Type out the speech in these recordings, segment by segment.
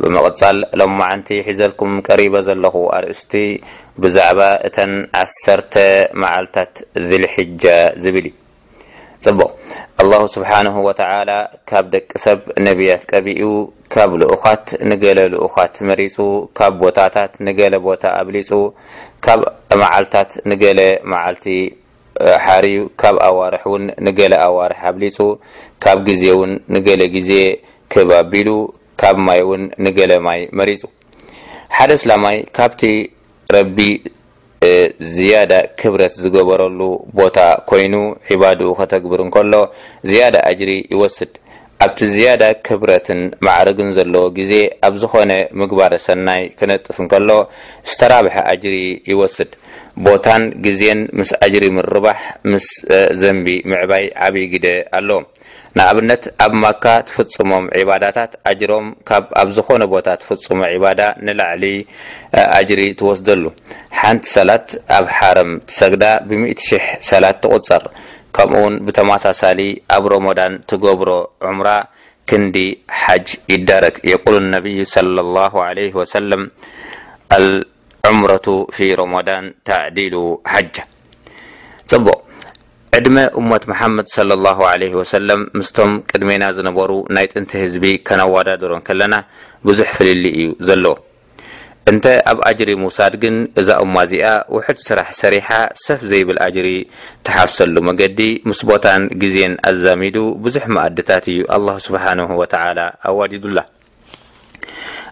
ብምቕጻል ሎማዕንቲ ሒዘልኩም ቀሪበ ዘለኹ ኣርእስቲ ብዛዕባ እተን ዓሰርተ መዓልታት ዚልሒጃ ዝብል እዩ። ጽቡቕ ኣላሁ ስብሓነሁ ወተዓላ ካብ ደቂ ሰብ ነብያት ቀቢኡ፣ ካብ ልኡኻት ንገለ ልኡኻት መሪጹ፣ ካብ ቦታታት ንገለ ቦታ ኣብሊጹ፣ ካብ መዓልታት ንገለ መዓልቲ፣ ሓርዩ ካብ ኣዋርሕ ውን ንገለ ኣዋርሕ ኣብሊጹ ካብ ግዜ ውን ንገለ ግዜ ክብ ኣቢሉ ካብ ማይ ውን ንገለ ማይ መሪጹ ሓደ ኣስላማይ ካብቲ ረቢ ዝያዳ ክብረት ዝገበረሉ ቦታ ኮይኑ ዒባድኡ ከተግብር እንከሎ ዝያዳ ኣጅሪ ይወስድ ኣብቲ ዝያዳ ክብረትን ማዕርግን ዘለዎ ግዜ ኣብ ዝኾነ ምግባረ ሰናይ ክነጥፍ እንከሎ ዝተራብሐ ኣጅሪ ይወስድ። ቦታን ግዜን ምስ ኣጅሪ ምርባሕ ምስ ዘንቢ ምዕባይ ዓብይ ግደ ኣለዎ። ንኣብነት ኣብ ማካ ትፍጽሞም ዒባዳታት ኣጅሮም ካብ ኣብ ዝኾነ ቦታ ትፍጽሞ ዒባዳ ንላዕሊ ኣጅሪ ትወስደሉ። ሓንቲ ሰላት ኣብ ሓረም ትሰግዳ ብሚእቲ ሽሕ ሰላት ትቑጸር። ከምኡውን ብተማሳሳሊ ኣብ ሮሞዳን ትገብሮ ዑምራ ክንዲ ሓጅ ይዳረግ የቁሉ ነብይ ሰለሏሁ ዓለይሂ ወሰለም ኣልዑምረቱ ፊ ሮሞዳን ተዕዲሉ ሓጃ ጽቡቅ ዕድመ ኡመት መሓመድ ሰለሏሁ ዓለይሂ ወሰለም ምስቶም ቅድሜና ዝነበሩ ናይ ጥንቲ ህዝቢ ከነዋዳድሮ እንከለና ብዙሕ ፍልልይ እዩ ዘለዎ እንተ ኣብ ኣጅሪ ምውሳድ ግን እዛ እማ እዚኣ ውሕድ ስራሕ ሰሪሓ ሰፍ ዘይብል ኣጅሪ ትሓፍሰሉ መገዲ ምስ ቦታን ግዜን ኣዛሚዱ ብዙሕ መኣድታት እዩ ኣላሁ ሱብሓነሁ ወተዓላ ኣዋዲዱላ።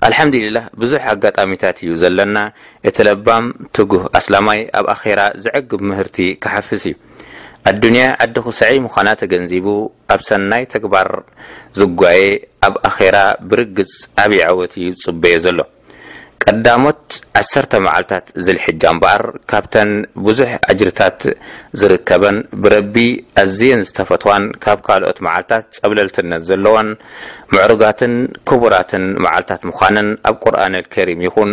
ኣልሓምዱሊላህ ብዙሕ ኣጋጣሚታት እዩ ዘለና እቲ ለባም ትጉህ ኣስላማይ ኣብ ኣኼራ ዘዕግብ ምህርቲ ክሓፍስ እዩ። ኣዱንያ ዓዲ ኩስዐይ ምዃና ተገንዚቡ ኣብ ሰናይ ተግባር ዝጓየ ኣብ ኣኼራ ብርግጽ ዓቢ ዓወት ኢዩ ዝጽበዮ ዘሎ። ቀዳሞት ዓሰርተ መዓልታት ዝልሕጃ እምበኣር ካብተን ብዙሕ ኣጅርታት ዝርከበን ብረቢ ኣዝየን ዝተፈትዋን ካብ ካልኦት መዓልታት ጸብለልትነት ዘለወን ምዕሩጋትን ክቡራትን መዓልታት ምዃነን ኣብ ቁርኣነል ከሪም ይኹን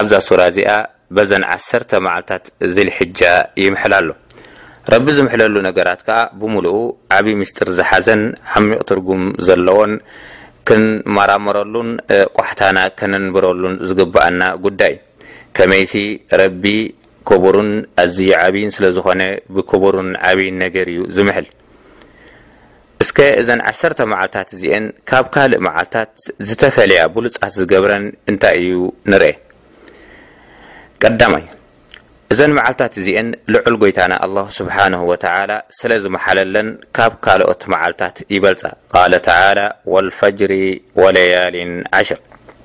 ኣብዛ ሱራ እዚኣ በዘን ዓሰርተ መዓልታት ዚልሒጃ ይምሕል ኣሎ። ረቢ ዝምሕለሉ ነገራት ከኣ ብምሉኡ ዓቢ ምስጢር ዝሓዘን ዓሚቕ ትርጉም ዘለዎን ክንመራመረሉን ቋሕታና ከነንብረሉን ዝግብኣና ጉዳይ እዩ። ከመይሲ ረቢ ክቡርን ኣዝዩ ዓቢይን ስለዝኾነ ብክቡርን ዓቢይን ነገር እዩ ዝምሕል። እስከ እዘን ዓሰርተ መዓልታት እዚኤን ካብ ካልእ መዓልታት ዝተፈለያ ብሉጻት ዝገብረን እንታይ እዩ ንርኤ። ቀዳማይ፣ እዘን መዓልታት እዚኤን ልዑል ጎይታና ኣላሁ ስብሓነሁ ወተዓላ ስለ ዝመሓለለን ካብ ካልኦት መዓልታት ይበልጻ። ቃለ ተዓላ፣ ወልፈጅሪ ወለያሊን ዓሽር።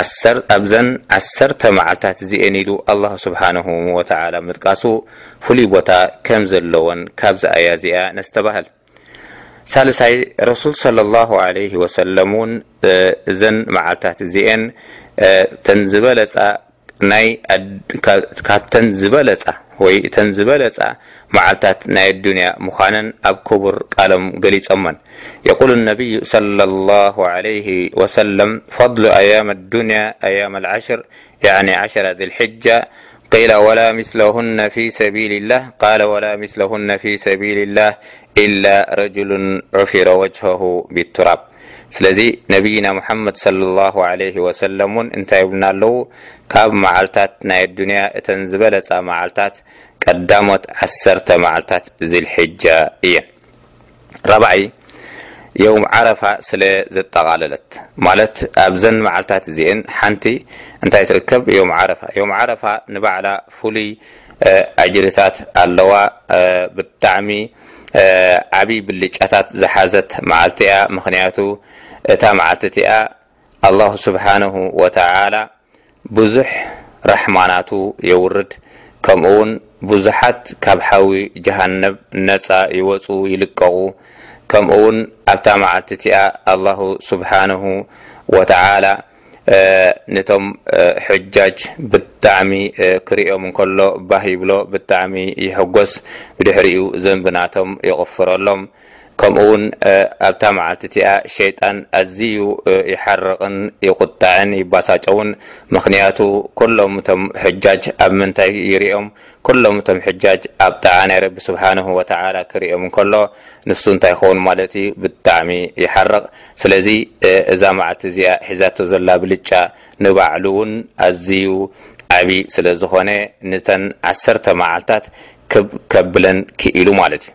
ዓሰር ኣብዘን ዓሰርተ መዓልታት እዚኤን ኢሉ ኣላሁ ስብሓነሁ ወተዓላ ምጥቃሱ ፍሉይ ቦታ ከም ዘለዎን ካብዛ ኣያ እዚኣ ነስተባህል። ሳልሳይ ረሱል ሰለላሁ ዓለይሂ ወሰለም እውን እዘን መዓልታት እዚኤን እተን ዝበለጻ ናይ ካብተን ዝበለጻ ወይ እተን ዝበለጻ መዓልታት ናይ ኣዱንያ ምዃነን ኣብ ክቡር ቃሎም ገሊጾመን። የቁሉ ነብዩ ሰለላሁ ዓለይሂ ወሰለም ፈድሉ ኣያም ኣዱንያ ኣያም ኣልዓሽር ያዕኒ ዓሸራ ዚልሒጃ ቂለ ወላ ምስለሁነ ፊ ሰቢልላህ ቃለ ወላ ምስለሁነ ፊ ሰቢልላህ ኢላ ረጁሉን ዑፊረ ወጅሀሁ ቢቱራብ ስለዚ ነብይና ሙሓመድ ሰለላሁ ዓለይሂ ወሰለም እውን እንታይ ይብሉና ኣለዉ ካብ መዓልታት ናይ ኣዱንያ እተን ዝበለጻ መዓልታት ቀዳሞት ዓሰርተ መዓልታት ዚልሒጃ እየን። ራብዓይ የውም ዓረፋ ስለ ዘጠቓለለት፣ ማለት ኣብዘን መዓልታት እዚኤን ሓንቲ እንታይ ትርከብ? የውም ዓረፋ። የውም ዓረፋ ንባዕላ ፍሉይ ኣጅርታት ኣለዋ። ብጣዕሚ ዓብይ ብልጫታት ዝሓዘት መዓልቲ እያ። ምኽንያቱ እታ መዓልቲ እቲኣ ኣላሁ ሱብሓነሁ ወተዓላ፣ ብዙሕ ራሕማናቱ የውርድ ከምኡውን ብዙሓት ካብ ሓዊ ጀሃነብ ነጻ ይወጹ ይልቀቁ ከምኡውን ኣብታ መዓልቲ እቲኣ ኣላሁ ሱብሓነሁ ወተዓላ ነቶም ሑጃጅ ብጣዕሚ ክርእዮም እንከሎ ባህ ይብሎ ብጣዕሚ ይሕጎስ ብድሕሪኡ ዘንቢ ናቶም ይቕፍረሎም ከምኡውን ኣብታ መዓልቲ እቲኣ ሸይጣን ኣዝዩ ይሓርቕን ይቝጣዕን ይባሳጨውን፣ ምኽንያቱ ኵሎም እቶም ሑጃጅ ኣብ ምንታይ ይርእዮም? ኵሎም እቶም ሑጃጅ ኣብ ጣዓ ናይ ረቢ ስብሓነሁ ወተዓላ ክርእዮም እንከሎ፣ ንሱ እንታይ ይኸውን ማለት ኢዩ? ብጣዕሚ ይሓርቕ። ስለዚ እዛ መዓልቲ እዚኣ ሒዛቶ ዘላ ብልጫ ንባዕሉ እውን ኣዝዩ ዓቢ ስለ ዝዀነ፣ ንተን ዓሰርተ መዓልታት ክብ ከብለን ክኢሉ ማለት ኢዩ።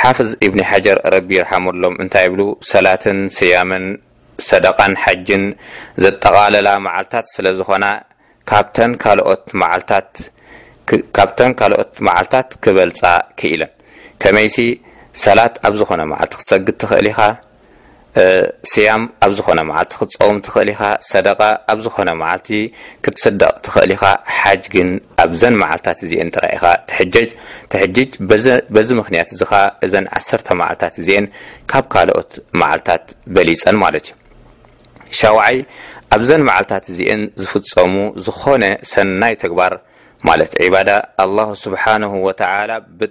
ሓፍዝ ኢብኒ ሓጀር ረቢ ይርሓመሎም እንታይ ይብሉ ሰላትን ስያምን ሰደቓን ሓጅን ዘጠቓለላ መዓልታት ስለዝኾና ካብተን ካልኦት መዓልታት ካብተን ካልኦት መዓልታት ክበልጻ ክኢለን ከመይሲ ሰላት ኣብ ዝኾነ መዓልቲ ክትሰግድ ትኽእል ኢኻ ስያም ኣብ ዝኾነ መዓልቲ ክትጸውም ትኽእል ኢኻ፣ ሰደቓ ኣብ ዝኾነ መዓልቲ ክትስደቕ ትኽእል ኢኻ፣ ሓጅ ግን ኣብዘን መዓልታት እዚኤን ጥራይ ኢኻ ትሕጀጅ፣ ትሕጅጅ፣ በዚ ምኽንያት እዚ ከኣ እዘን ዓሰርተ መዓልታት እዚኤን ካብ ካልኦት መዓልታት በሊጸን ማለት እዩ። ሻውዓይ፣ ኣብዘን መዓልታት እዚኤን ዝፍጸሙ ዝኾነ ሰናይ ተግባር ማለት ዒባዳ ኣላሁ ስብሓነሁ ወተዓላ ብ።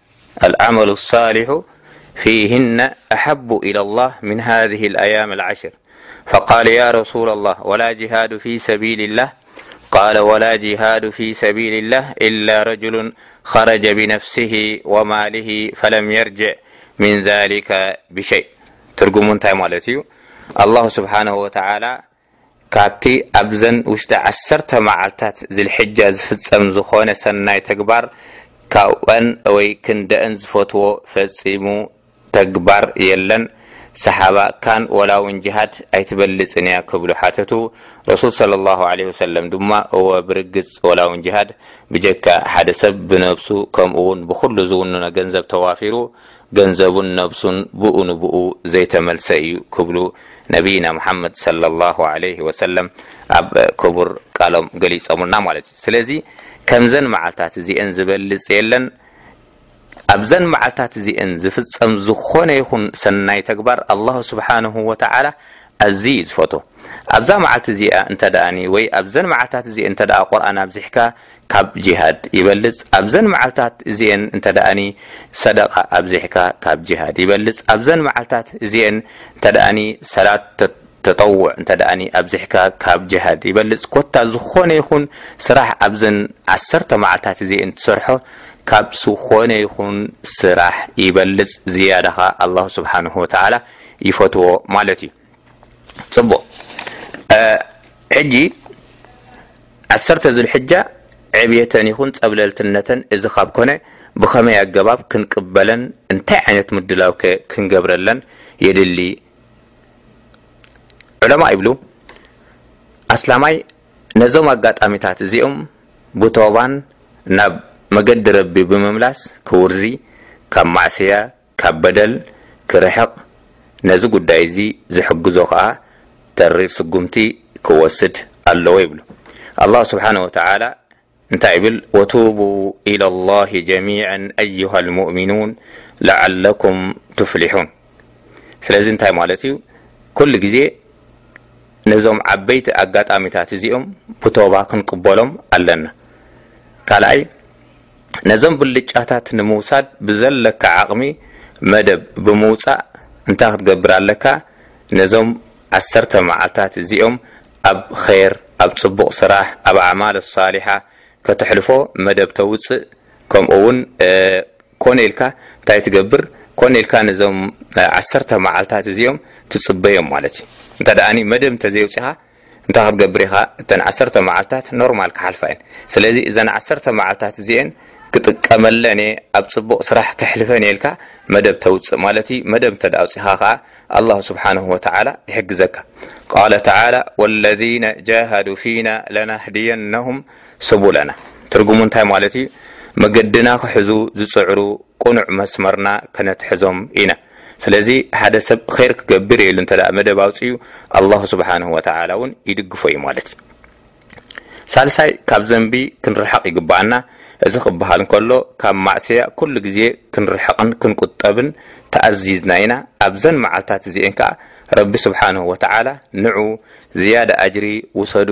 العمل الصالح فيهن احب الى الله من هذه الايام العشر فقال يا رسول الله ال ولا جهاد في سبيل الله الا رجل خرج بنفسه وماله فلم يرجع من ذلك بشيءالله سبحانه وتعالى ካብቲ ኣብዘን ውሽጢ ዓሰርተ መዓልታት ዝልሕጃ ዝፍጸም ዝኾነ ሰናይ ተግባር ካብኣን ወይ ክንደእን ዝፈትዎ ፈጺሙ ተግባር የለን፣ ሰሓባ ካን ወላውን ጅሃድ ኣይትበልጽን እያ ክብሉ ሓተቱ፣ ረሱል ሰለላሁ ዓለይሂ ወሰለም ድማ እወ ብርግጽ ወላውን ጅሃድ ብጀካ ሓደ ሰብ ብነብሱ ከምኡውን ብኹሉ ዝውንኖ ገንዘብ ተዋፊሩ ገንዘቡን ነብሱን ብኡ ንብኡ ዘይተመልሰ እዩ ክብሉ ነብይና መሓመድ ሰለላሁ ዓለይሂ ወሰለም ኣብ ክቡር ቃሎም ገሊጾምልና ማለት እዩ። ስለዚ ከምዘን መዓልታት እዚኤን ዝበልጽ የለን። ኣብዘን መዓልታት እዚኤን ዝፍጸም ዝኾነ ይኹን ሰናይ ተግባር ኣላሁ ስብሓነሁ ወተዓላ ኣዝዩ እዩ ዝፈትዎ። ኣብዛ መዓልቲ እዚኣ እንተደኣኒ ወይ ኣብዘን መዓልታት እዚኤን እንተደኣ ቁርኣን ኣብዚሕካ ካብ ጂሃድ ይበልጽ ኣብዘን መዓልታት እዚኤን እንተደኣኒ ሰደቓ ኣብዚሕካ ካብ ጂሃድ ይበልጽ ኣብዘን መዓልታት እዚኤን እንተደኣኒ ሰላት ተጠውዕ እንተደኣኒ ኣብዚሕካ ካብ ጂሃድ ይበልጽ ኮታ ዝኾነ ይኹን ስራሕ ኣብዘን ዓሰርተ መዓልታት እዚኤን ትሰርሖ ካብ ዝኾነ ይኹን ስራሕ ይበልጽ ዝያዳኻ ኣላሁ ስብሓንሁ ወተዓላ ይፈትዎ ማለት እዩ ፅቡቅ ሕጂ ዓሰርተ ዙልሕጃ ዕብየተን ይኹን ጸብለልትነተን እዚ ካብ ኮነ ብኸመይ ኣገባብ ክንቅበለን እንታይ ዓይነት ምድላው ከ ክንገብረለን የድሊ? ዑለማ ይብሉ ኣስላማይ ነዞም ኣጋጣሚታት እዚኦም ብቶባን ናብ መገዲ ረቢ ብምምላስ ክውርዚ ካብ ማዕስያ ካብ በደል ክርሕቕ ነዚ ጉዳይ እዚ ዝሕግዞ ከኣ ተሪር ስጉምቲ ክወስድ ኣለዎ ይብሉ። ኣላሁ ስብሓነሁ ወተዓላ እንታይ ይብል? ወቱቡ ኢለላሂ ጀሚዐን ኣዩሃል ሙእሚኑን ለዓለኩም ቱፍሊሑን። ስለዚ እንታይ ማለት እዩ? ኩሉ ግዜ ነዞም ዓበይቲ ኣጋጣሚታት እዚኦም ብቶባ ክንቅበሎም ኣለና። ካልኣይ ነዞም ብልጫታት ንምውሳድ ብዘለካ ዓቕሚ መደብ ብምውጻእ እንታይ ክትገብር ኣለካ? ነዞም ዓሰርተ መዓልታት እዚኦም ኣብ ኼር፣ ኣብ ጽቡቕ ስራሕ፣ ኣብ ኣዕማል ሷሊሓ ከተሕልፎ መደብ ተውጽእ። ከምኡ'ውን ኮነ ኢልካ እንታይ ትገብር? ኮነ ኢልካ ነዞም ዓሰርተ መዓልታት እዚኦም ትጽበዮም ማለት እዩ። እንተደኣኒ መደብ እንተዘየውጺኻ፣ እንታይ ክትገብር ኢኻ እተን ዓሰርተ መዓልታት ኖርማል ክሓልፋ እየን ስለዚ እዘን ዓሰርተ መዓልታት እዚኤን ክጥቀመለን እየ ኣብ ጽቡቕ ስራሕ ከሕልፈን እየ ኢልካ መደብ ተውጽእ ማለት እዩ መደብ እንተ ኣውጺኻ ከኣ ኣላሁ ስብሓንሁ ወተዓላ ይሕግዘካ ቃለ ተዓላ ወለዚነ ጃሃዱ ፊና ለናህድየነሁም ስቡለና ትርጉሙ እንታይ ማለት እዩ መገድና ክሕዙ ዝጽዕሩ ቁኑዕ መስመርና ከነትሕዞም ኢና ስለዚ ሓደ ሰብ ር ክገብር እየ ኢሉ እተ መደብ ኣውፅኡ ኣላ ስብሓን ወተላ እውን ይድግፎ እዩ ማለት እዩ ሳልሳይ ካብ ዘንቢ ክንርሕቕ ይግባኣና እዚ ክበሃል እንከሎ ካብ ማእሰያ ኩሉ ግዜ ክንርሕቕን ክንቁጠብን ተኣዚዝና ኢና ኣብዘን መዓልታት እዚኤን ከዓ ረቢ ስብሓን ወተላ ንዑ ዝያደ ኣጅሪ ውሰዱ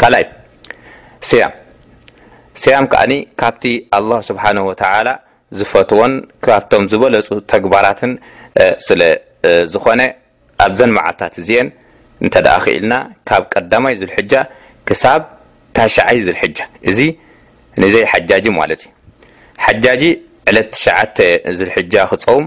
ካልኣይ ስያም ስያም ከኣኒ ካብቲ ኣላህ ስብሓነሁ ወተዓላ ዝፈትዎን ካብቶም ዝበለፁ ተግባራትን ስለ ዝኾነ ኣብዘን መዓልታት እዚኤን እንተ ደኣ ክኢልና ካብ ቀዳማይ ዙልሕጃ ክሳብ ታሽዓይ ዙልሕጃ እዚ ንዘይ ሓጃጂ ማለት እዩ ሓጃጂ ዕለት ትሽዓተ ዙልሕጃ ክፀውም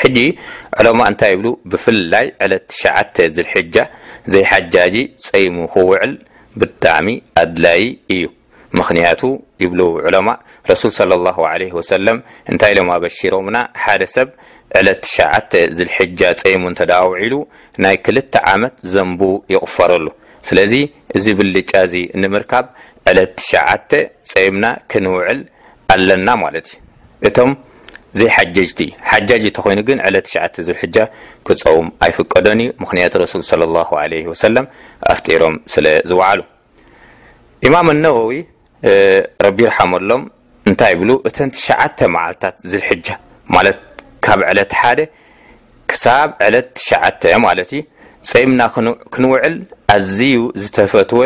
ሕጂ ዕለማ እንታይ ይብሉ ብፍላይ ዕለት ትሽዓተ ዝልሕጃ ዘይሓጃጂ ጸይሙ ክውዕል ብጣዕሚ ኣድላይ እዩ ምኽንያቱ ይብሉ ዕለማ ረሱል ሰለላሁ ዓለይሂ ወሰለም እንታይ ኢሎም ኣበሺሮምና ሓደ ሰብ ዕለት ትሽዓተ ዝልሕጃ ጸይሙ እንተ ውዒሉ ናይ ክልተ ዓመት ዘንቡ ይቕፈረሉ ስለዚ እዚ ብልጫ እዚ ንምርካብ ዕለት ትሽዓተ ጸይምና ክንውዕል ኣለና ማለት እዩ እቶም ዘይሓጀጅቲ ሓጃጅ እተኾይኑ ግን ዕለት ትሽዓተ ዙልሕጃ ክፀውም ኣይፍቀዶን እዩ ምኽንያቱ ረሱል ሰለላሁ ዓለይሂ ወሰለም ኣፍጢሮም ስለ ዝወዓሉ ኢማም ኣነወዊ ረቢ ይርሓመሎም እንታይ ይብሉ እተን ትሽዓተ መዓልታት ዙልሕጃ ማለት ካብ ዕለት ሓደ ክሳብ ዕለት ትሽዓተ ማለት እዩ ፀይምና ክንውዕል ኣዝዩ ዝተፈትወ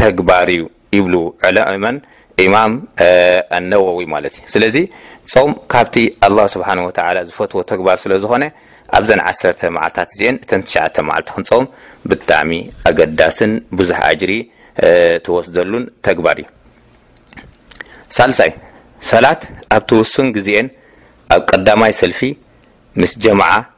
ተግባር እዩ ይብሉ ዕለመን ኢማም ኣነወዊ ማለት እዩ ስለዚ ፆም ካብቲ ኣላ ስብሓን ወተላ ዝፈትዎ ተግባር ስለ ዝኾነ ኣብዘን ዓሰርተ መዓልታት እዚአን እተን ትሽዓተ መዓልቲ ክንፆም ብጣዕሚ ኣገዳስን ብዙሕ ኣጅሪ ትወስደሉን ተግባር እዩ ሳልሳይ ሰላት ኣብ ትውሱን ግዜን ኣብ ቀዳማይ ሰልፊ ምስ ጀማዓ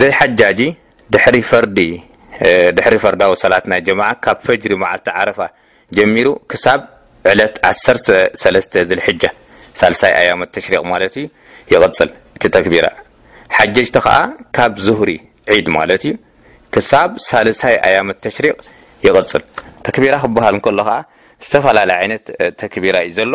ዘይሓጃጂ ድሕሪ ፈርዲ ድሕሪ ፈርዳዊ ሰላት ናይ ጀማዓ ካብ ፈጅሪ መዓልቲ ዓረፋ ጀሚሩ ክሳብ ዕለት ዓሰርተ ሰለስተ ዝልሕጃ ሳልሳይ ኣያመ ተሽሪቅ ማለት እዩ ይቕጽል እቲ ተክቢራ ሓጀጅቲ ከኣ ካብ ዙህሪ ዒድ ማለት እዩ ክሳብ ሳልሳይ ኣያመ ተሽሪቅ ይቕጽል ተክቢራ ክበሃል እንከሎ ከኣ ዝተፈላለየ ዓይነት ተክቢራ እዩ ዘሎ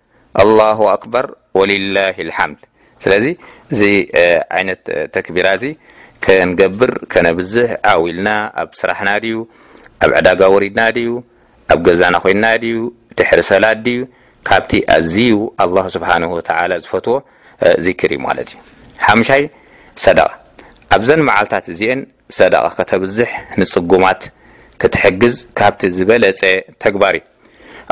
ኣላሁ ኣክበር ወሊላሂ ልሓምድ ስለዚ እዚ ዓይነት ተክቢራ እዚ ከንገብር ከነብዝሕ ዓው ኢልና ኣብ ስራሕና ድዩ ኣብ ዕዳጋ ወሪድና ድዩ ኣብ ገዛና ኮይንና ድዩ ድሕሪ ሰላት ድዩ ካብቲ ኣዝዩ ኣላሁ ስብሓንሁ ወተዓላ ዝፈትዎ ዚክር እዩ ማለት እዩ ሓምሻይ ሰደቃ ኣብዘን መዓልታት እዚአን ሰደቃ ከተብዝሕ ንፅጉማት ክትሕግዝ ካብቲ ዝበለፀ ተግባር እዩ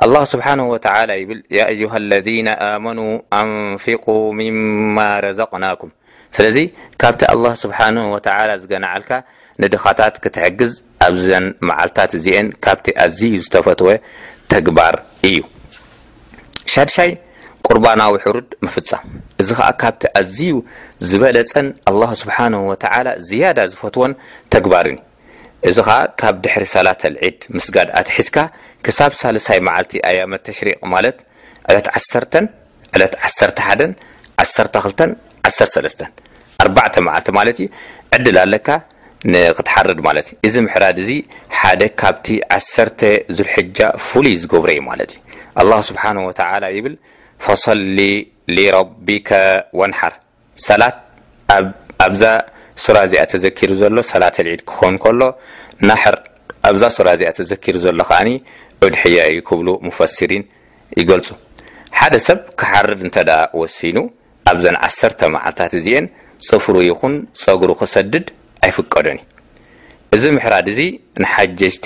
ኣላህ ስብሓነሁ ወተዓላ ይብል ያ ኣዩሃ ለዚነ ኣመኑ ኣንፊቁ ሚማ ረዘቅናኩም ስለዚ ካብቲ ኣላህ ስብሓነሁ ወተዓላ ዝገናዓልካ ንድኻታት ክትሕግዝ ኣብዘን መዓልታት እዚኤን ካብቲ ኣዝዩ ዝተፈትወ ተግባር እዩ ሻድሻይ ቁርባናዊ ሕሩድ ምፍጻም እዚ ከዓ ካብቲ ኣዝዩ ዝበለጸን ኣላህ ስብሓነሁ ወተዓላ ዝያዳ ዝፈትወን ተግባርን እዩ እዚ ከኣ ካብ ድሕሪ ሰላተል ዒድ ምስጋድ ኣትሒዝካ ክሳብ ሳልሳይ መዓልቲ ኣያመ ተሽሪቅ ማለት ዕለት ዓሰርተን ዕለት ዓሰርተ ሓደን ዓሰርተ ክልተን ዓሰርተ ሰለስተን ኣርባዕተ መዓልቲ ማለት እዩ ዕድል ኣለካ ንክትሓርድ ማለት እዩ እዚ ምሕራድ እዚ ሓደ ካብቲ ዓሰርተ ዙልሕጃ ፍሉይ ዝገብሮ እዩ ማለት እዩ ኣላህ ስብሓን ወተዓላ ይብል ፈሰሊ ሊረቢከ ወንሓር ሰላት ኣብ ኣብዛ ሱራ እዚኣ ተዘኪሩ ዘሎ ሰላት ኣልዒድ ክኾን ከሎ ናሕር ኣብዛ ሱራ እዚኣ ተዘኪሩ ዘሎ ከኣ ኡድሕያ እዩ ክብሉ ሙፈሲሪን ይገልጹ። ሓደ ሰብ ክሓርድ እንተ ወሲኑ ኣብዘን ዓሰርተ መዓልታት እዚኤን ጽፍሩ ይኹን ጸጉሩ ክሰድድ ኣይፍቀዶን እዩ። እዚ ምሕራድ እዚ ንሓጀጅቲ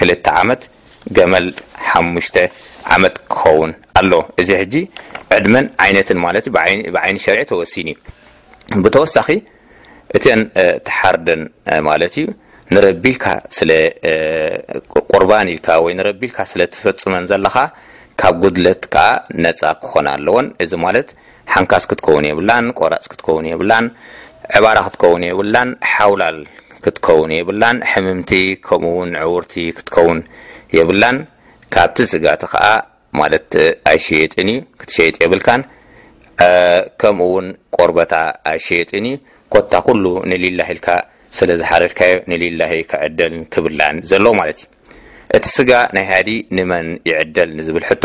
ክልተ ዓመት ገመል ሓሙሽተ ዓመት ክኸውን ኣሎ እዚ ሕጂ ዕድመን ዓይነትን ማለት ብዓይኒ ሸርዒ ተወሲኑ እዩ ብተወሳኺ እተን ተሓርደን ማለት እዩ ንረቢ ኢልካ ስለ ቁርባን ኢልካ ወይ ንረቢ ኢልካ ስለ ትፈጽመን ዘለኻ ካብ ጉድለት ከዓ ነፃ ክኾና ኣለዎን እዚ ማለት ሓንካስ ክትከውን የብላን ቆራጽ ክትከውን የብላን ዕባራ ክትከውን የብላን ሓውላል ክትከውን የብላን ሕምምቲ ከምኡ ውን ዕውርቲ ክትከውን የብላን ካብቲ ስጋቲ ከኣ ማለት ኣይሸየጥን እዩ ክትሸይጥ የብልካን ከምኡ ውን ቆርበታ ኣይሸየጥን እዩ ኮታ ኩሉ ንሊላሂ ኢልካ ስለ ዝሓረድካዮ ንሊላሂ ክዕደልን ክብላዕን ዘለዎ ማለት እዩ እቲ ስጋ ናይ ሃዲ ንመን ይዕደል ንዝብል ሕቶ፣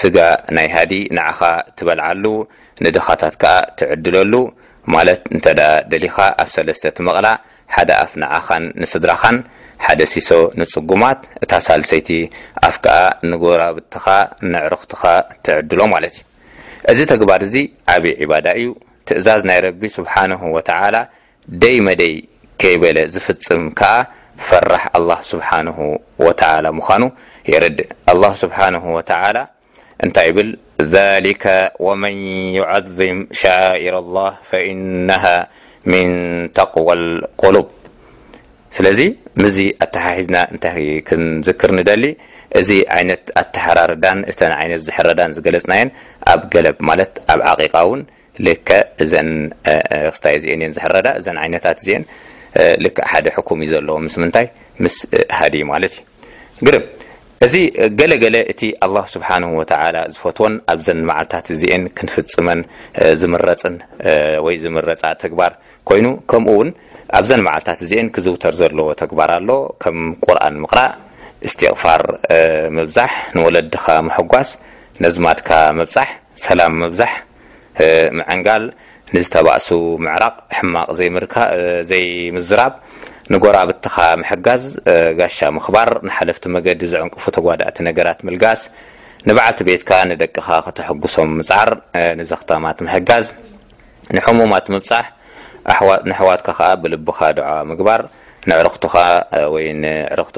ስጋ ናይ ሃዲ ንዓኻ ትበልዓሉ፣ ንድኻታት ከኣ ትዕድለሉ፣ ማለት እንተደኣ ደሊኻ ኣብ ሰለስተ ትመቕላ፣ ሓደ ኣፍ ንዓኻን ንስድራኻን፣ ሓደ ሲሶ ንጽጉማት፣ እታ ሳልሰይቲ ኣፍ ከኣ ንጎረባብትኻ ነዕሩኽትኻ ትዕድሎ ማለት እዩ። እዚ ተግባር'ዚ ዓቢ ዒባዳ እዩ፣ ትእዛዝ ናይ ረቢ ስብሓነሁ ወተዓላ ደይ መደይ ከይበለ ዝፍጽም ከኣ ፈራሕ ኣላህ ስብሓነሁ ወተዓላ ምዃኑ የረድእ። ኣላህ ስብሓነሁ ወተዓላ እንታይ ይብል? ዛሊከ ወመን ዩዓዚም ሸዓኢረ ኣላህ ፈኢነሃ ሚን ተቅወል ቁሉብ። ስለዚ ምስዚ ኣተሓሒዝና እንታይ ክንዝክር ንደሊ? እዚ ዓይነት ኣተሓራርዳን እተን ዓይነት ዝሕረዳን ዝገለጽናየን ኣብ ገለብ ማለት ኣብ ዓቂቃ እውን ልክዕ እዘን ክስታይ እዚኤን እየን ዝሕረዳ እዘን ዓይነታት እዚኤን ልክዕ ሓደ ሕኩም እዩ ዘለዎ ምስ ምንታይ ምስ ሃዲ ማለት እዩ ግርም እዚ ገለገለ እቲ ኣላ ስብሓን ወተላ ዝፈትዎን ኣብዘን መዓልታት እዚኤን ክንፍፅመን ዝምረፅን ወይ ዝምረፃ ተግባር ኮይኑ ከምኡ ውን ኣብዘን መዓልታት እዚኤን ክዝውተር ዘለዎ ተግባር ኣሎ ከም ቁርን ምቕራእ እስትቕፋር ምብዛሕ ንወለድኻ ምሕጓስ ነዝማድካ ምብፃሕ ሰላም ምብዛሕ ምዕንጋል፣ ንዝተባእሱ ምዕራቕ፣ ሕማቕ ዘይምዝራብ፣ ንጎራብትኻ ምሕጋዝ፣ ጋሻ ምኽባር፣ ንሓለፍቲ መገዲ ዝዕንቅፉ ተጓዳእቲ ነገራት ምልጋስ፣ ንበዓልቲ ቤትካ፣ ንደቅኻ ከተሕጉሶም ምጽዓር፣ ንዘኽታማት ምሕጋዝ፣ ንሕሙማት ምብጻሕ፣ ንኣሕዋትካ ከኣ ብልብኻ ዱዓ ምግባር፣ ንኣዕርኽትኻ ወይ ንኣዕርኽቲ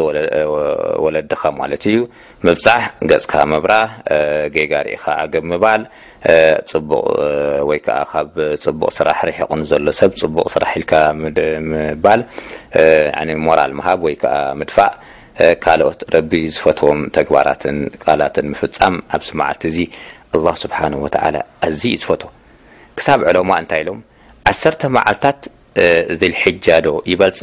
ወለድኻ ማለት እዩ። ምብጻሕ ገጽካ ምብራህ ጌጋ ሪኢኻ ዓገብ ምባል ጽቡቕ ወይ ከኣ ካብ ጽቡቕ ስራሕ ርሒቑ ንዘሎ ሰብ ጽቡቕ ስራሕ ኢልካ ምባል ያኒ ሞራል ምሃብ ወይ ከኣ ምድፋእ ካልኦት ረቢ ዝፈትዎም ተግባራትን ቃላትን ምፍጻም ኣብዚ መዓልቲ እዚ ኣላህ ስብሓነሁ ወተዓላ ኣዝዩ እዩ ዝፈትዎ ክሳብ ዕለማ እንታይ ኢሎም ዓሰርተ መዓልታት ዚልሒጃ ዶ ይበልጻ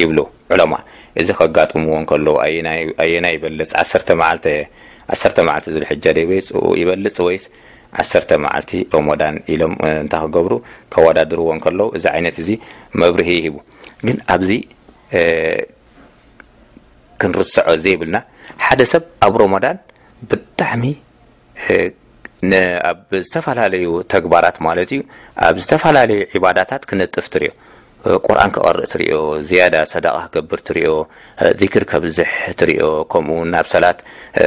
ይብሉ ዑለማእ እዚ ከጋጥምዎ እንከለዉ ኣየናይ ይበልጽ ዓሰርተ መዓልተ ዓሰርተ መዓልቲ ዙልሕጃ ደይበይጽ ይበልጽ ወይስ ዓሰርተ መዓልቲ ሮሞዳን ኢሎም እንታይ ክገብሩ ከወዳድርዎ እንከለዉ እዚ ዓይነት እዚ መብርሂ ይሂቡ ግን ኣብዚ ክንርስዖ ዘይብልና ሓደ ሰብ ኣብ ሮሞዳን ብጣዕሚ ን ኣብ ዝተፈላለዩ ተግባራት ማለት እዩ ኣብ ዝተፈላለዩ ዒባዳታት ክነጥፍ ትሪኦ ቁርን ክቐርእ ትሪኦ ዝያዳ ሰደቓ ክገብር ትሪኦ ዚክር ከብዝሕ ትሪኦ ከምኡ ውን ናብ ሰላት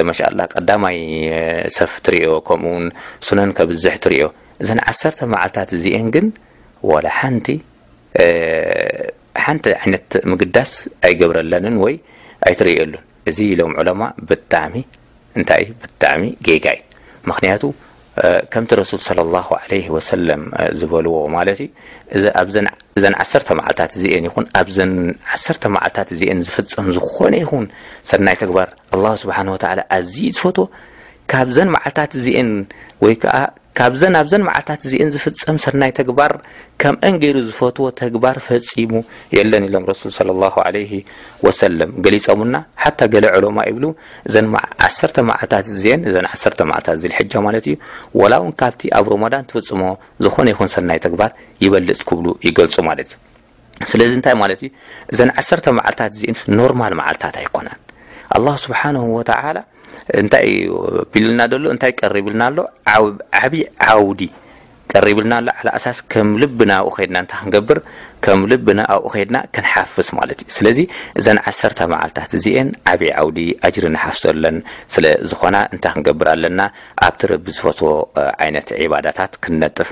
መሻላ ቀዳማይ ሰፍ ትሪኦ ከምኡ ውን ሱነን ከብዝሕ ትሪኦ እዘን ዓሰርተ መዓልታት እዚኤን ግን ወላ ሓንቲ ሓንቲ ዓይነት ምግዳስ ኣይገብረለንን ወይ ኣይትርእየሉን እዚ ኢሎም ዑለማ ብጣዕሚ እንታይ ብጣዕሚ ጌጋ እዩ ምክንያቱ ከምቲ ረሱል ሰለ ላሁ ዓለይህ ወሰለም ዝበልዎ ማለት እዩ እዚ ኣብዘን ዓሰርተ መዓልታት እዚኤን ይኹን ኣብዘን ዓሰርተ መዓልታት እዚኤን ዝፍፀም ዝኾነ ይኹን ሰናይ ተግባር ኣላሁ ስብሓን ወተዓላ ኣዝዩ ዝፈትዎ ካብዘን መዓልታት እዚኤን ወይ ከዓ ካብዘን ኣብዘን መዓልታት እዚኤን ዝፍጸም ሰናይ ተግባር ከምኣን ገይሩ ዝፈትዎ ተግባር ፈጺሙ የለን ኢሎም ረሱል ሰለላሁ ዐለይሂ ወሰለም ገሊጾምና ሓታ ገለ ዑለማ ይብሉ እዘን ዓሰርተ መዓልታት እዚኤን እዘን ዓሰርተ መዓልታት ዚልሕጃ ማለት እዩ ወላ እውን ካብቲ ኣብ ሮሞዳን ትፍጽሞ ዝኾነ ይኹን ሰናይ ተግባር ይበልጽ ክብሉ ይገልጹ ማለት እዩ ስለዚ እንታይ ማለት እዩ እዘን ዓሰርተ መዓልትታት እዚእንስ ኖርማል መዓልትታት ኣይኮናን ኣላህ ስብሓን ወተላ እንታይ እዩ ቢልና ደሎ እንታይ ቀሪብልና ኣሎ ዓብ ዓውዲ ቀሪብልና ኣሎ ዓላ ኣሳስ ከም ልብና ኣብኡ ከድና እንታ ክንገብር ከም ልብና ኣብኡ ከድና ክንሓፍስ ማለት እዩ ስለዚ እዘን ዓሰርተ መዓልትታት እዚኤን ዓብ ዓውዲ ኣጅሪ ንሓፍሰለን ስለ ዝኾና እንታይ ክንገብር ኣለና ኣብቲ ረቢ ዝፈትዎ ዓይነት ዒባዳታት ክንነጥፍ